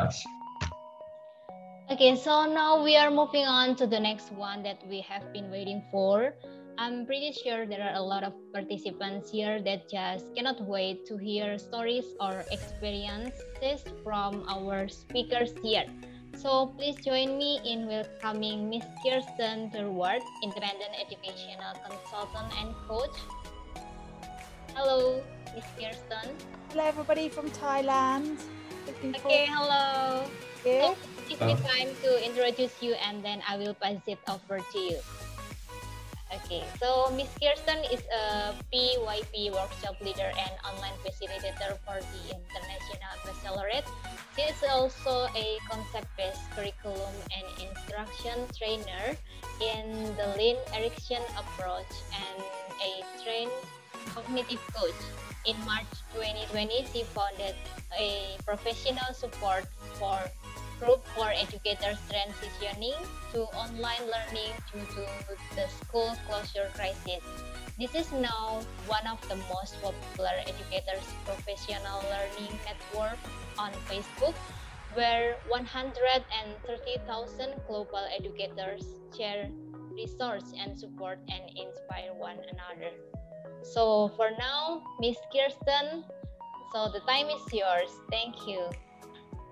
class. Okay, so now we are moving on to the next one that we have been waiting for. I'm pretty sure there are a lot of participants here that just cannot wait to hear stories or experiences from our speakers here. So please join me in welcoming Miss Kirsten Durward, Independent Educational Consultant and Coach. Hello, Miss Kirsten. Hello, everybody from Thailand. Okay, hello. So, give me time to introduce you and then I will pass it over to you. Okay, so Miss Kirsten is a PYP workshop leader and online facilitator for the International Baccalaureate. She is also a concept-based curriculum and instruction trainer in the Lynn Erickson approach and a trained cognitive coach. In March 2020, she founded a professional support for group for educators transitioning to online learning due to the school closure crisis. This is now one of the most popular educators professional learning network on Facebook, where 130,000 global educators share resources and support and inspire one another. So for now, Miss Kirsten, so the time is yours. Thank you.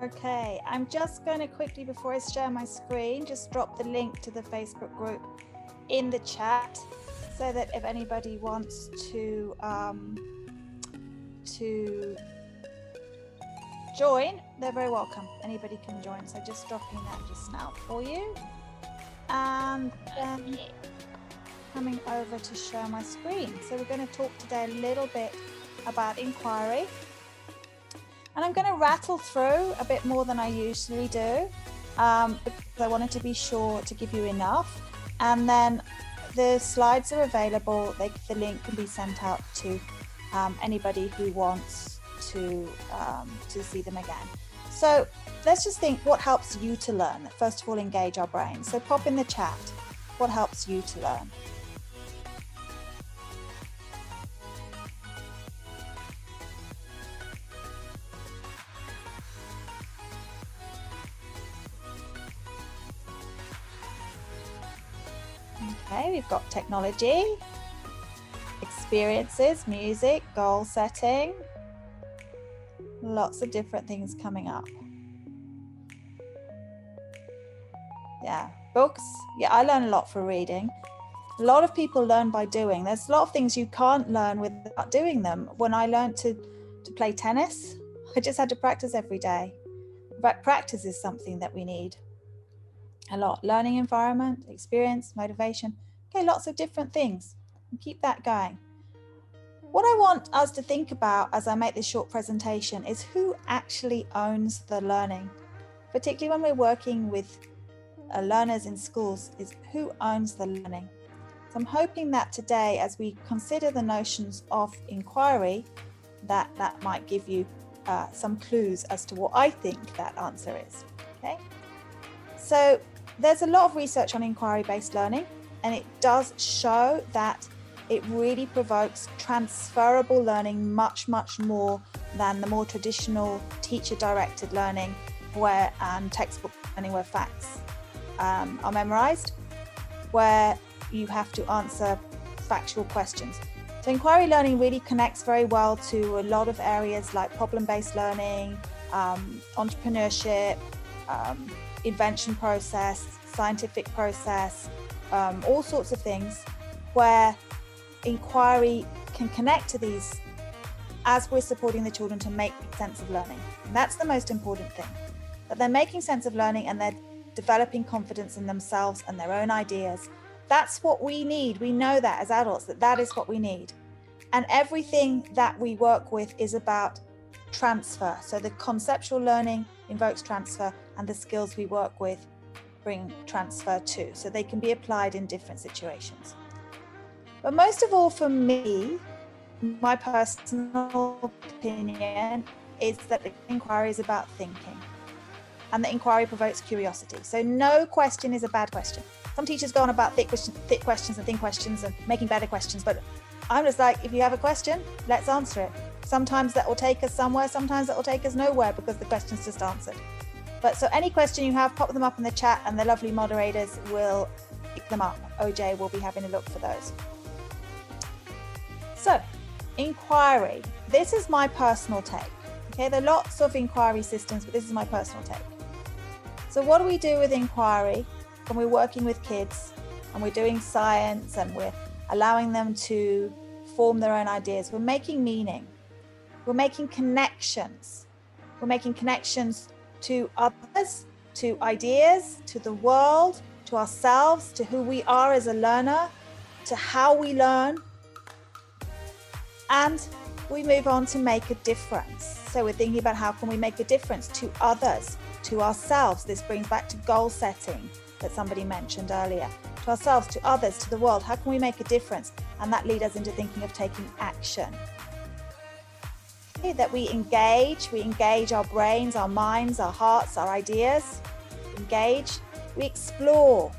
Okay, I'm just going to quickly, before I share my screen, just drop the link to the Facebook group in the chat so that if anybody wants to um, to join, they're very welcome. Anybody can join. So just dropping that just now for you. And then coming over to share my screen. So we're going to talk today a little bit about inquiry and I'm going to rattle through a bit more than I usually do um, because I wanted to be sure to give you enough. And then the slides are available. They, the link can be sent out to um, anybody who wants to um, to see them again. So let's just think what helps you to learn. First of all, engage our brains. So pop in the chat what helps you to learn. Okay, we've got technology, experiences, music, goal setting, lots of different things coming up. Yeah, books. Yeah, I learn a lot for reading. A lot of people learn by doing. There's a lot of things you can't learn without doing them. When I learned to, to play tennis, I just had to practice every day. But practice is something that we need a lot. Learning environment, experience, motivation. Okay, lots of different things. And keep that going. What I want us to think about as I make this short presentation is who actually owns the learning, particularly when we're working with uh, learners in schools, is who owns the learning. So I'm hoping that today, as we consider the notions of inquiry, that that might give you uh, some clues as to what I think that answer is. Okay. So there's a lot of research on inquiry based learning, and it does show that it really provokes transferable learning much, much more than the more traditional teacher directed learning where um, textbook learning where facts um, are memorized, where you have to answer factual questions. So, inquiry learning really connects very well to a lot of areas like problem based learning, um, entrepreneurship, um, invention process, scientific process, um, all sorts of things where inquiry can connect to these as we're supporting the children to make sense of learning. And that's the most important thing that they're making sense of learning and they're developing confidence in themselves and their own ideas. That's what we need. We know that as adults, that that is what we need. And everything that we work with is about transfer. So the conceptual learning invokes transfer, and the skills we work with bring transfer too. So they can be applied in different situations. But most of all, for me, my personal opinion is that the inquiry is about thinking and the inquiry provokes curiosity. So no question is a bad question. Some teachers go on about thick, question, thick questions and thin questions and making better questions, but I'm just like, if you have a question, let's answer it. Sometimes that will take us somewhere, sometimes that will take us nowhere because the question's just answered. But so any question you have, pop them up in the chat and the lovely moderators will pick them up. OJ will be having a look for those. So, inquiry. This is my personal take. Okay, there are lots of inquiry systems, but this is my personal take. So, what do we do with inquiry when we're working with kids and we're doing science and we're allowing them to form their own ideas? We're making meaning, we're making connections, we're making connections to others, to ideas, to the world, to ourselves, to who we are as a learner, to how we learn. And we move on to make a difference. So we're thinking about how can we make a difference to others, to ourselves. This brings back to goal setting that somebody mentioned earlier. To ourselves, to others, to the world. How can we make a difference? And that leads us into thinking of taking action that we engage, we engage our brains, our minds, our hearts, our ideas, engage, we explore,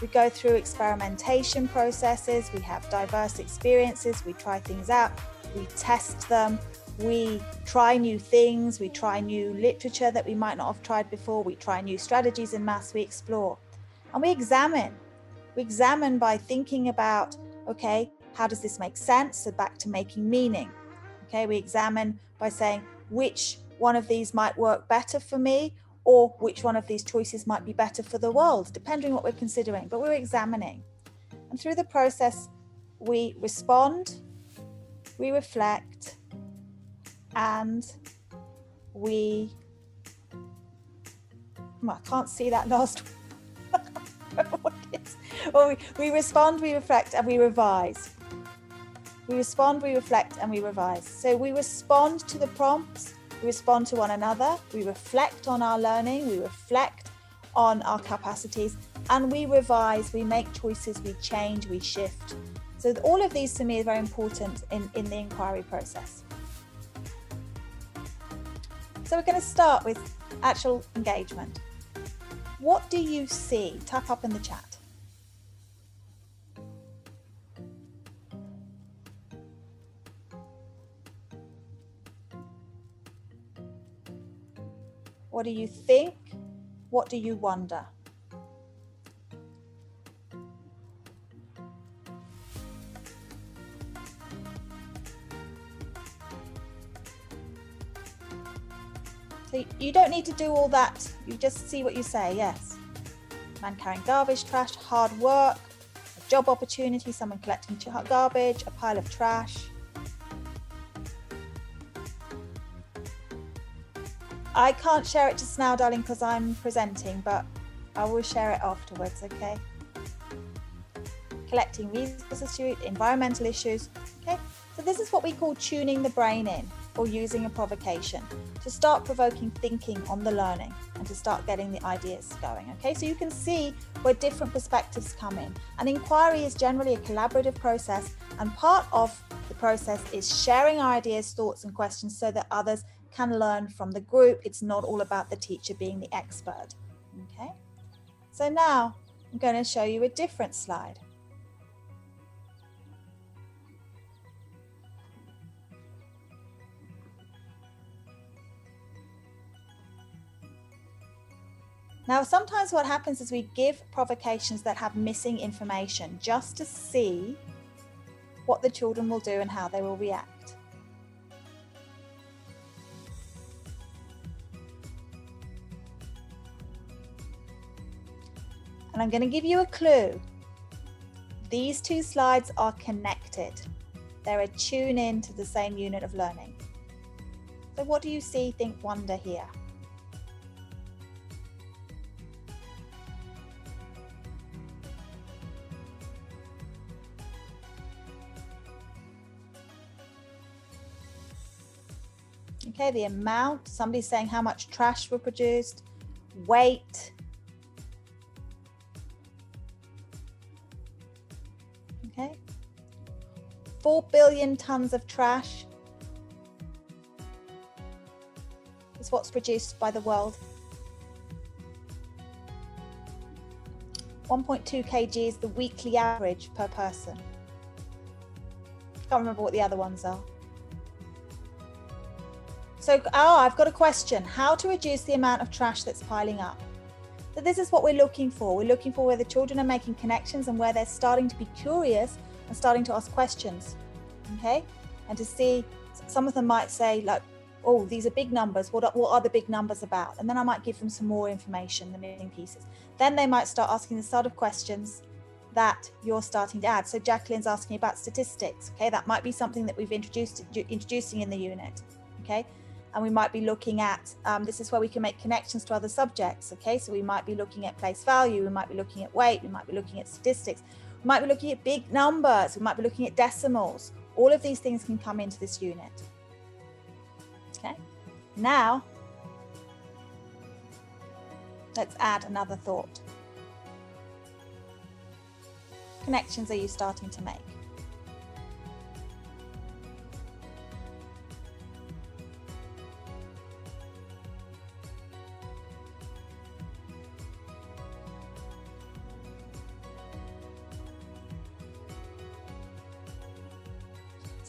we go through experimentation processes, we have diverse experiences, we try things out, we test them, we try new things, we try new literature that we might not have tried before, we try new strategies in maths, we explore, and we examine. We examine by thinking about, okay, how does this make sense? So back to making meaning. Okay, we examine by saying which one of these might work better for me or which one of these choices might be better for the world, depending on what we're considering. But we're examining. And through the process, we respond, we reflect, and we. Oh, I can't see that last well, we, we respond, we reflect, and we revise. We respond, we reflect, and we revise. So we respond to the prompts, we respond to one another, we reflect on our learning, we reflect on our capacities, and we revise, we make choices, we change, we shift. So all of these to me are very important in, in the inquiry process. So we're going to start with actual engagement. What do you see? Tap up in the chat. What do you think? What do you wonder? So you don't need to do all that. You just see what you say, yes. Man carrying garbage, trash, hard work, a job opportunity, someone collecting garbage, a pile of trash. I can't share it just now, darling, because I'm presenting, but I will share it afterwards, okay? Collecting resources, environmental issues, okay? So this is what we call tuning the brain in or using a provocation to start provoking thinking on the learning and to start getting the ideas going. Okay, so you can see where different perspectives come in. An inquiry is generally a collaborative process, and part of the process is sharing ideas, thoughts, and questions so that others can learn from the group. It's not all about the teacher being the expert. Okay, so now I'm going to show you a different slide. Now, sometimes what happens is we give provocations that have missing information just to see what the children will do and how they will react. And I'm going to give you a clue. These two slides are connected. They're a tune in to the same unit of learning. So what do you see, think, wonder here? Okay, the amount, somebody's saying how much trash were produced, weight, 4 billion tons of trash is what's produced by the world. 1.2 kg is the weekly average per person. Can't remember what the other ones are. So, oh, I've got a question. How to reduce the amount of trash that's piling up? So this is what we're looking for. We're looking for where the children are making connections and where they're starting to be curious and starting to ask questions. Okay? And to see some of them might say like, oh, these are big numbers. What are, what are the big numbers about? And then I might give them some more information, the missing pieces. Then they might start asking the sort of questions that you're starting to add. So Jacqueline's asking about statistics. Okay, that might be something that we've introduced introducing in the unit. Okay, and we might be looking at um, this is where we can make connections to other subjects. Okay, so we might be looking at place value, we might be looking at weight, we might be looking at statistics, we might be looking at big numbers, we might be looking at decimals. All of these things can come into this unit. Okay, now let's add another thought. Connections are you starting to make?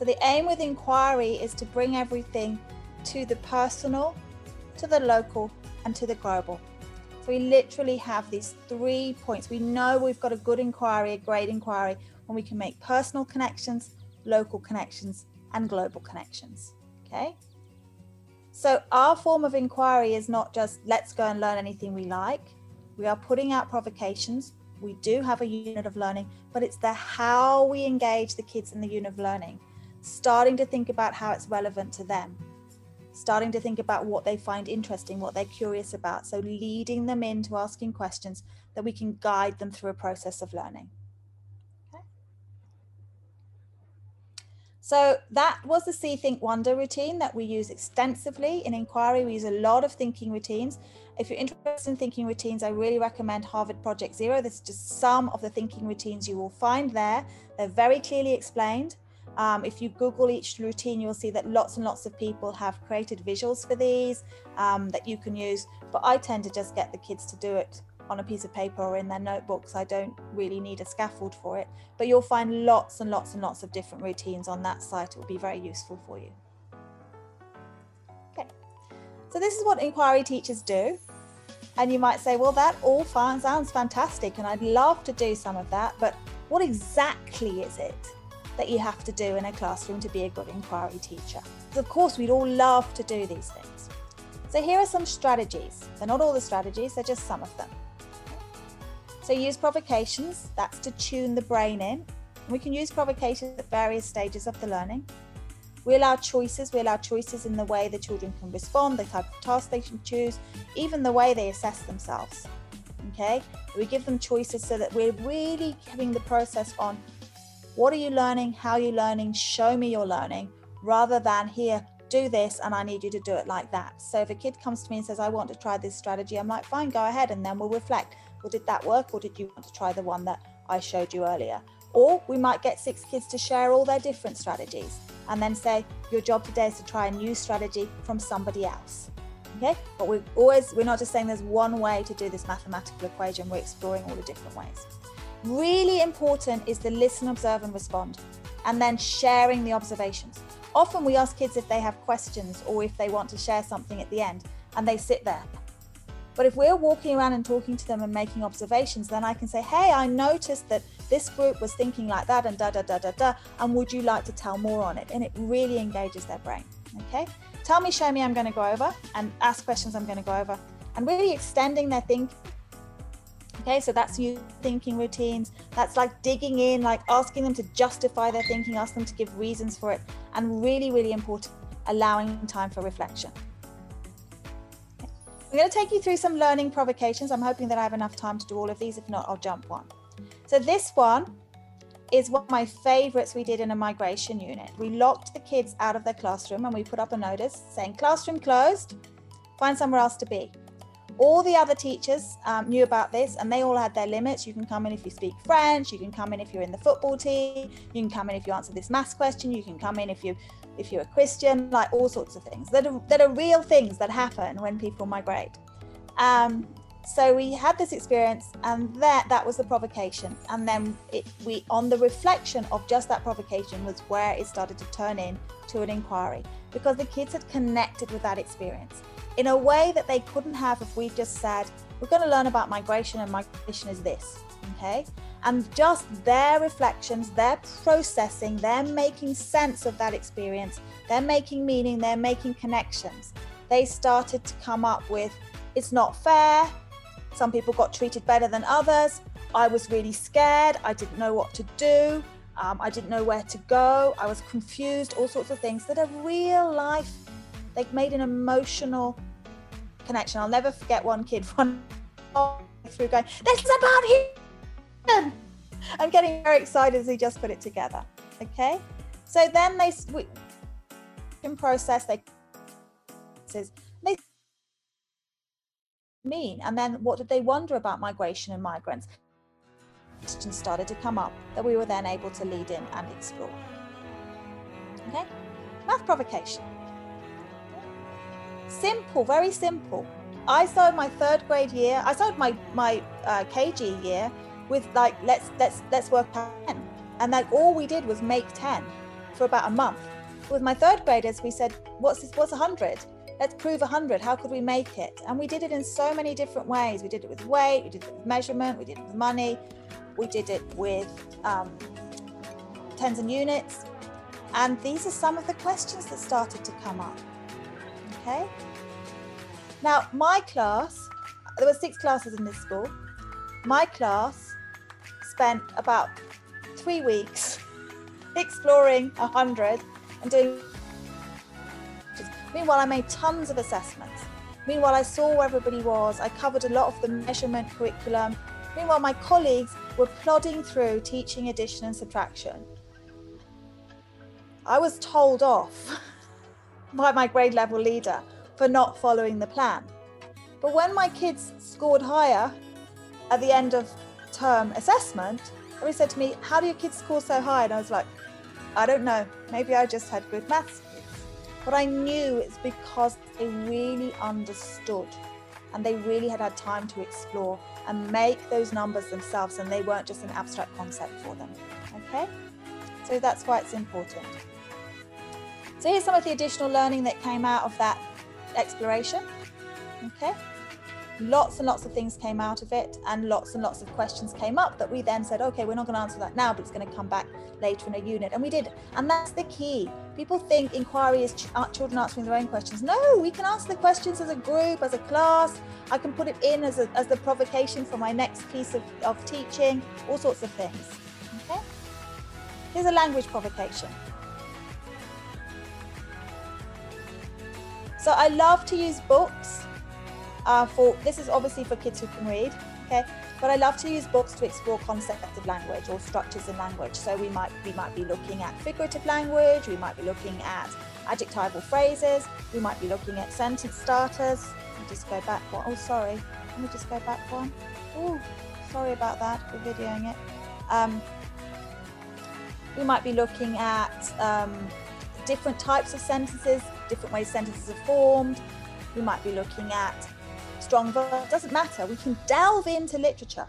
The aim with inquiry is to bring everything to the personal, to the local, and to the global. So we literally have these three points. We know we've got a good inquiry, a great inquiry, when we can make personal connections, local connections, and global connections. Okay. So our form of inquiry is not just let's go and learn anything we like. We are putting out provocations. We do have a unit of learning, but it's the how we engage the kids in the unit of learning starting to think about how it's relevant to them, starting to think about what they find interesting, what they're curious about. So, leading them into asking questions that we can guide them through a process of learning. So, that was the See, Think, Wonder routine that we use extensively in inquiry. We use a lot of thinking routines. If you're interested in thinking routines, I really recommend Harvard Project Zero. This is just some of the thinking routines you will find there. They're very clearly explained. Um, if you Google each routine, you'll see that lots and lots of people have created visuals for these um, that you can use. But I tend to just get the kids to do it on a piece of paper or in their notebooks. I don't really need a scaffold for it. But you'll find lots and lots and lots of different routines on that site. It will be very useful for you. Okay, so this is what inquiry teachers do. And you might say, well, that all sounds fantastic, and I'd love to do some of that, but what exactly is it? That you have to do in a classroom to be a good inquiry teacher. of course, we'd all love to do these things. So here are some strategies. They're not all the strategies, they're just some of them. So use provocations, that's to tune the brain in. We can use provocations at various stages of the learning. We allow choices, we allow choices in the way the children can respond, the type of task they can choose, even the way they assess themselves. Okay, we give them choices so that we're really giving the process on what are you learning? How are you learning? Show me your learning rather than here, do this and I need you to do it like that. So if a kid comes to me and says, I want to try this strategy, I'm like, fine, go ahead. And then we'll reflect. Well, did that work or did you want to try the one that I showed you earlier? Or we might get six kids to share all their different strategies and then say, your job today is to try a new strategy from somebody else. Okay, but we're always, we're not just saying there's one way to do this mathematical equation, we're exploring all the different ways. Really important is the listen, observe, and respond, and then sharing the observations. Often we ask kids if they have questions or if they want to share something at the end, and they sit there. But if we're walking around and talking to them and making observations, then I can say, Hey, I noticed that this group was thinking like that, and da da da da da, and would you like to tell more on it? And it really engages their brain. Okay? Tell me, show me, I'm going to go over, and ask questions, I'm going to go over, and really extending their think Okay, so that's you thinking routines. That's like digging in, like asking them to justify their thinking, ask them to give reasons for it, and really, really important, allowing time for reflection. Okay. I'm going to take you through some learning provocations. I'm hoping that I have enough time to do all of these. If not, I'll jump one. So this one is one of my favorites we did in a migration unit. We locked the kids out of their classroom and we put up a notice saying classroom closed, find somewhere else to be. All the other teachers um, knew about this and they all had their limits. You can come in if you speak French, you can come in if you're in the football team, you can come in if you answer this maths question, you can come in if you if you're a Christian, like all sorts of things that are, that are real things that happen when people migrate. Um, so we had this experience and that that was the provocation and then it, we on the reflection of just that provocation was where it started to turn in to an inquiry because the kids had connected with that experience in a way that they couldn't have if we just said we're going to learn about migration and migration is this okay and just their reflections their processing they're making sense of that experience they're making meaning they're making connections they started to come up with it's not fair some people got treated better than others. I was really scared. I didn't know what to do. Um, I didn't know where to go. I was confused, all sorts of things that are real life. They've made an emotional connection. I'll never forget one kid run through going, This is about him. I'm getting very excited as he just put it together. Okay. So then they we, in process, they says they mean? And then what did they wonder about migration and migrants? Questions started to come up that we were then able to lead in and explore. Okay, math provocation. Simple, very simple. I started my third grade year. I started my my uh, KG year with like let's let's let's work ten, and like all we did was make ten for about a month. With my third graders, we said, "What's this? What's a hundred? let's prove 100 how could we make it and we did it in so many different ways we did it with weight we did it with measurement we did it with money we did it with um, tens and units and these are some of the questions that started to come up okay now my class there were six classes in this school my class spent about three weeks exploring a 100 and doing Meanwhile, I made tons of assessments. Meanwhile, I saw where everybody was. I covered a lot of the measurement curriculum. Meanwhile, my colleagues were plodding through teaching addition and subtraction. I was told off by my grade level leader for not following the plan. But when my kids scored higher at the end of term assessment, everybody said to me, How do your kids score so high? And I was like, I don't know. Maybe I just had good maths but I knew it's because they really understood and they really had had time to explore and make those numbers themselves and they weren't just an abstract concept for them. Okay? So that's why it's important. So here's some of the additional learning that came out of that exploration. Okay? Lots and lots of things came out of it, and lots and lots of questions came up that we then said, okay, we're not going to answer that now, but it's going to come back later in a unit. And we did. And that's the key. People think inquiry is ch- children answering their own questions. No, we can ask the questions as a group, as a class. I can put it in as, a, as the provocation for my next piece of, of teaching, all sorts of things. Okay? Here's a language provocation. So I love to use books uh, for this is obviously for kids who can read okay but i love to use books to explore concepts of language or structures in language. So we might we might be looking at figurative language we might be looking at adjectival phrases we might be looking at sentence starters. Let me just go back one. Oh sorry. Let me just go back one. Oh sorry about that. For videoing it. Um, we might be looking at um, different types of sentences different ways sentences are formed. We might be looking at strong verb, doesn't matter. We can delve into literature.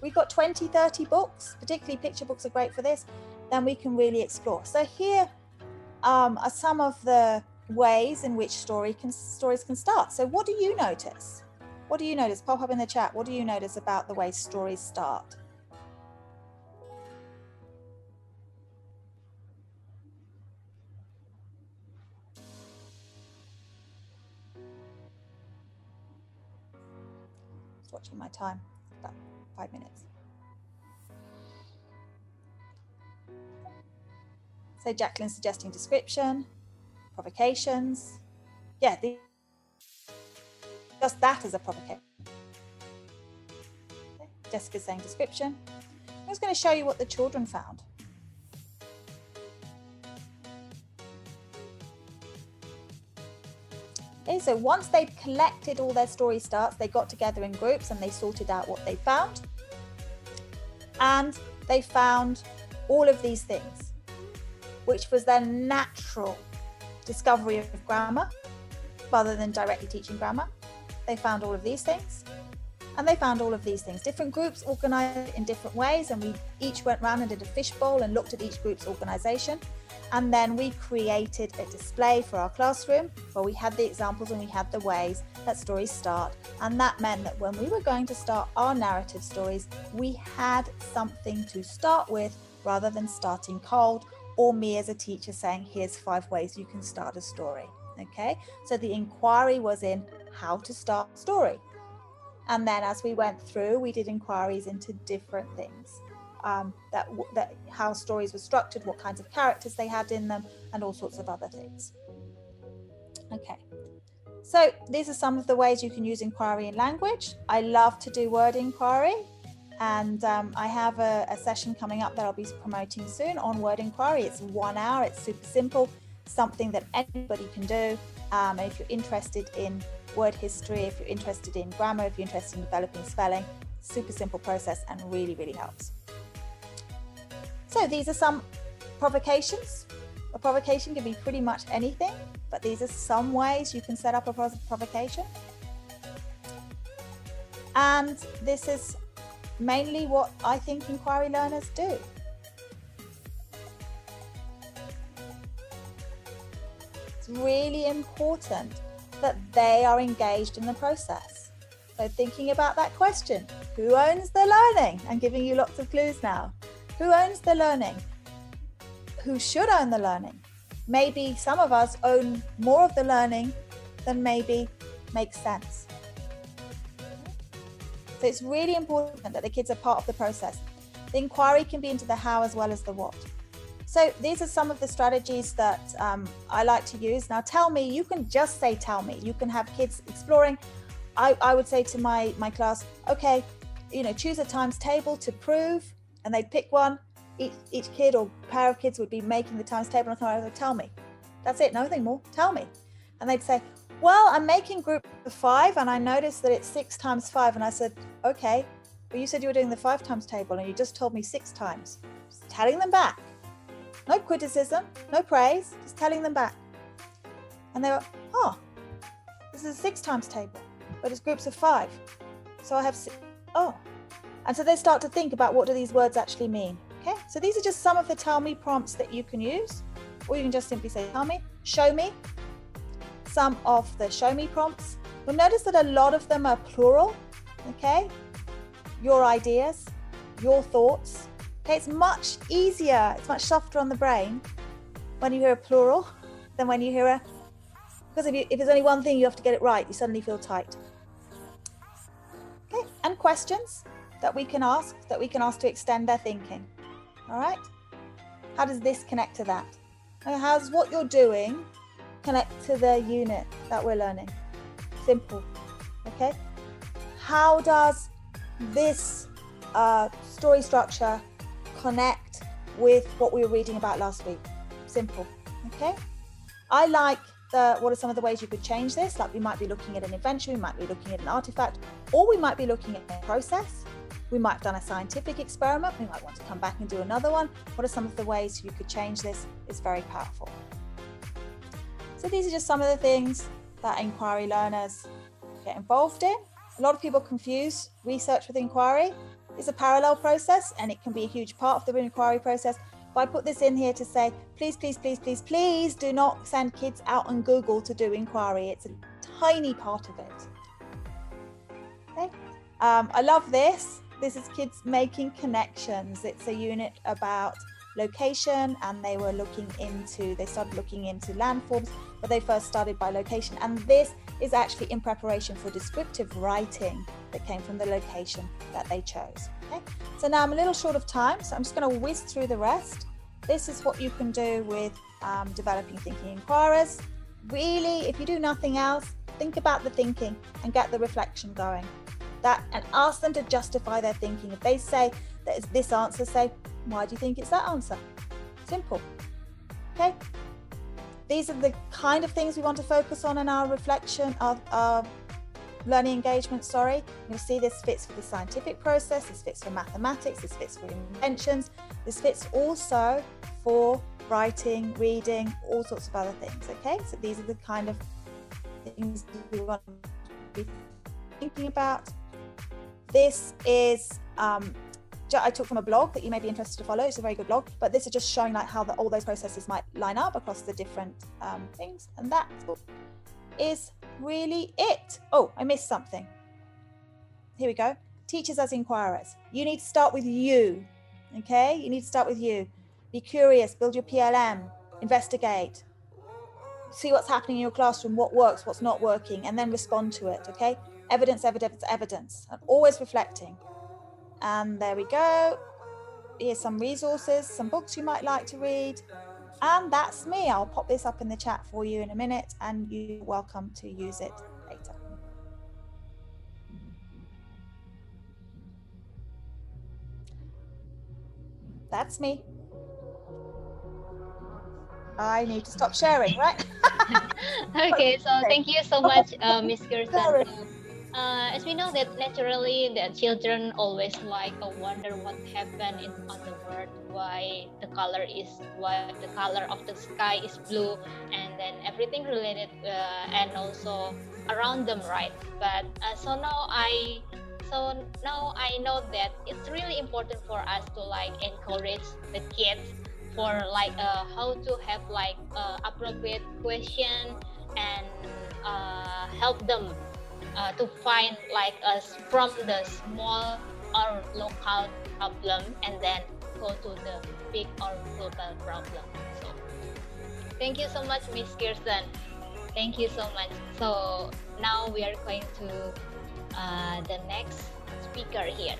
We've got 20, 30 books, particularly picture books are great for this, then we can really explore. So here um, are some of the ways in which story can, stories can start. So what do you notice? What do you notice? Pop up in the chat. What do you notice about the way stories start? Watching my time, about five minutes. So Jacqueline suggesting description, provocations. Yeah, the, just that as a provocation. Jessica's saying description. I'm just going to show you what the children found. So once they'd collected all their story starts, they got together in groups and they sorted out what they found. And they found all of these things, which was their natural discovery of grammar rather than directly teaching grammar. They found all of these things. And they found all of these things. Different groups organized in different ways, and we each went around and did a fishbowl and looked at each group's organization. And then we created a display for our classroom where we had the examples and we had the ways that stories start. And that meant that when we were going to start our narrative stories, we had something to start with rather than starting cold or me as a teacher saying, here's five ways you can start a story. Okay, so the inquiry was in how to start a story. And then as we went through, we did inquiries into different things um, that, that how stories were structured, what kinds of characters they had in them, and all sorts of other things. Okay, so these are some of the ways you can use inquiry in language. I love to do word inquiry, and um, I have a, a session coming up that I'll be promoting soon on word inquiry. It's one hour, it's super simple, something that anybody can do. Um, and if you're interested in word history, if you're interested in grammar, if you're interested in developing spelling, super simple process and really, really helps. So these are some provocations. A provocation can be pretty much anything, but these are some ways you can set up a provocation. And this is mainly what I think inquiry learners do. It's really important that they are engaged in the process. So thinking about that question, who owns the learning? I'm giving you lots of clues now. Who owns the learning? Who should own the learning? Maybe some of us own more of the learning than maybe makes sense. So it's really important that the kids are part of the process. The inquiry can be into the how as well as the what. So these are some of the strategies that um, I like to use. Now, tell me, you can just say, tell me. You can have kids exploring. I, I would say to my, my class, okay, you know, choose a times table to prove and they'd pick one. Each, each kid or pair of kids would be making the times table and I would tell me. That's it, nothing more. Tell me. And they'd say, Well, I'm making group five and I noticed that it's six times five. And I said, Okay, but you said you were doing the five times table and you just told me six times. Just telling them back. No criticism, no praise, just telling them back. And they were, Oh, this is a six times table, but it's groups of five. So I have six. Oh, and so they start to think about what do these words actually mean. Okay, so these are just some of the tell me prompts that you can use, or you can just simply say tell me, show me. Some of the show me prompts. You'll notice that a lot of them are plural. Okay, your ideas, your thoughts. Okay, it's much easier, it's much softer on the brain when you hear a plural than when you hear a because if, you, if there's only one thing you have to get it right, you suddenly feel tight. Okay, and questions that we can ask, that we can ask to extend their thinking. All right? How does this connect to that? And how's what you're doing connect to the unit that we're learning? Simple. Okay? How does this uh, story structure connect with what we were reading about last week? Simple. Okay? I like the, what are some of the ways you could change this? Like we might be looking at an invention, we might be looking at an artifact, or we might be looking at a process. We might have done a scientific experiment. We might want to come back and do another one. What are some of the ways you could change this? It's very powerful. So these are just some of the things that inquiry learners get involved in. A lot of people confuse research with inquiry. It's a parallel process and it can be a huge part of the inquiry process. But I put this in here to say, please, please, please, please, please do not send kids out on Google to do inquiry. It's a tiny part of it. Okay. Um, I love this. This is kids making connections. It's a unit about location and they were looking into they started looking into landforms but they first started by location. And this is actually in preparation for descriptive writing that came from the location that they chose okay? So now i'm a little short of time so i'm just going to whiz through the rest. This is what you can do with um, developing thinking inquirers. Really if you do nothing else think about the thinking and get the reflection going that and ask them to justify their thinking. If they say that it's this answer, say, why do you think it's that answer? Simple. Okay. These are the kind of things we want to focus on in our reflection of our learning engagement. Sorry, you'll see this fits for the scientific process, this fits for mathematics, this fits for inventions, this fits also for writing, reading, all sorts of other things. Okay, so these are the kind of things we want to be thinking about this is um, I took from a blog that you may be interested to follow. It's a very good blog, but this is just showing like how the, all those processes might line up across the different um, things, and that is really it. Oh, I missed something. Here we go. Teachers as inquirers. You need to start with you. Okay, you need to start with you. Be curious, build your PLN, investigate, see what's happening in your classroom, what works, what's not working, and then respond to it. Okay, evidence, evidence, evidence, and always reflecting. And there we go. Here's some resources, some books you might like to read. And that's me. I'll pop this up in the chat for you in a minute, and you're welcome to use it later. That's me. I need to stop sharing, right? okay, so thank you so much, uh, Miss Kirsten uh, as we know that naturally the children always like uh, wonder what happened in, on the world why the color is why the color of the sky is blue and then everything related uh, and also around them right? But uh, so now i so now i know that it's really important for us to like encourage the kids for like uh, how to have like uh, appropriate question and help them uh, to find like us from the small or local problem and then go to the big or global problem. So thank you so much, Miss Kirsten. Thank you so much. So now we are going to uh, the next speaker here.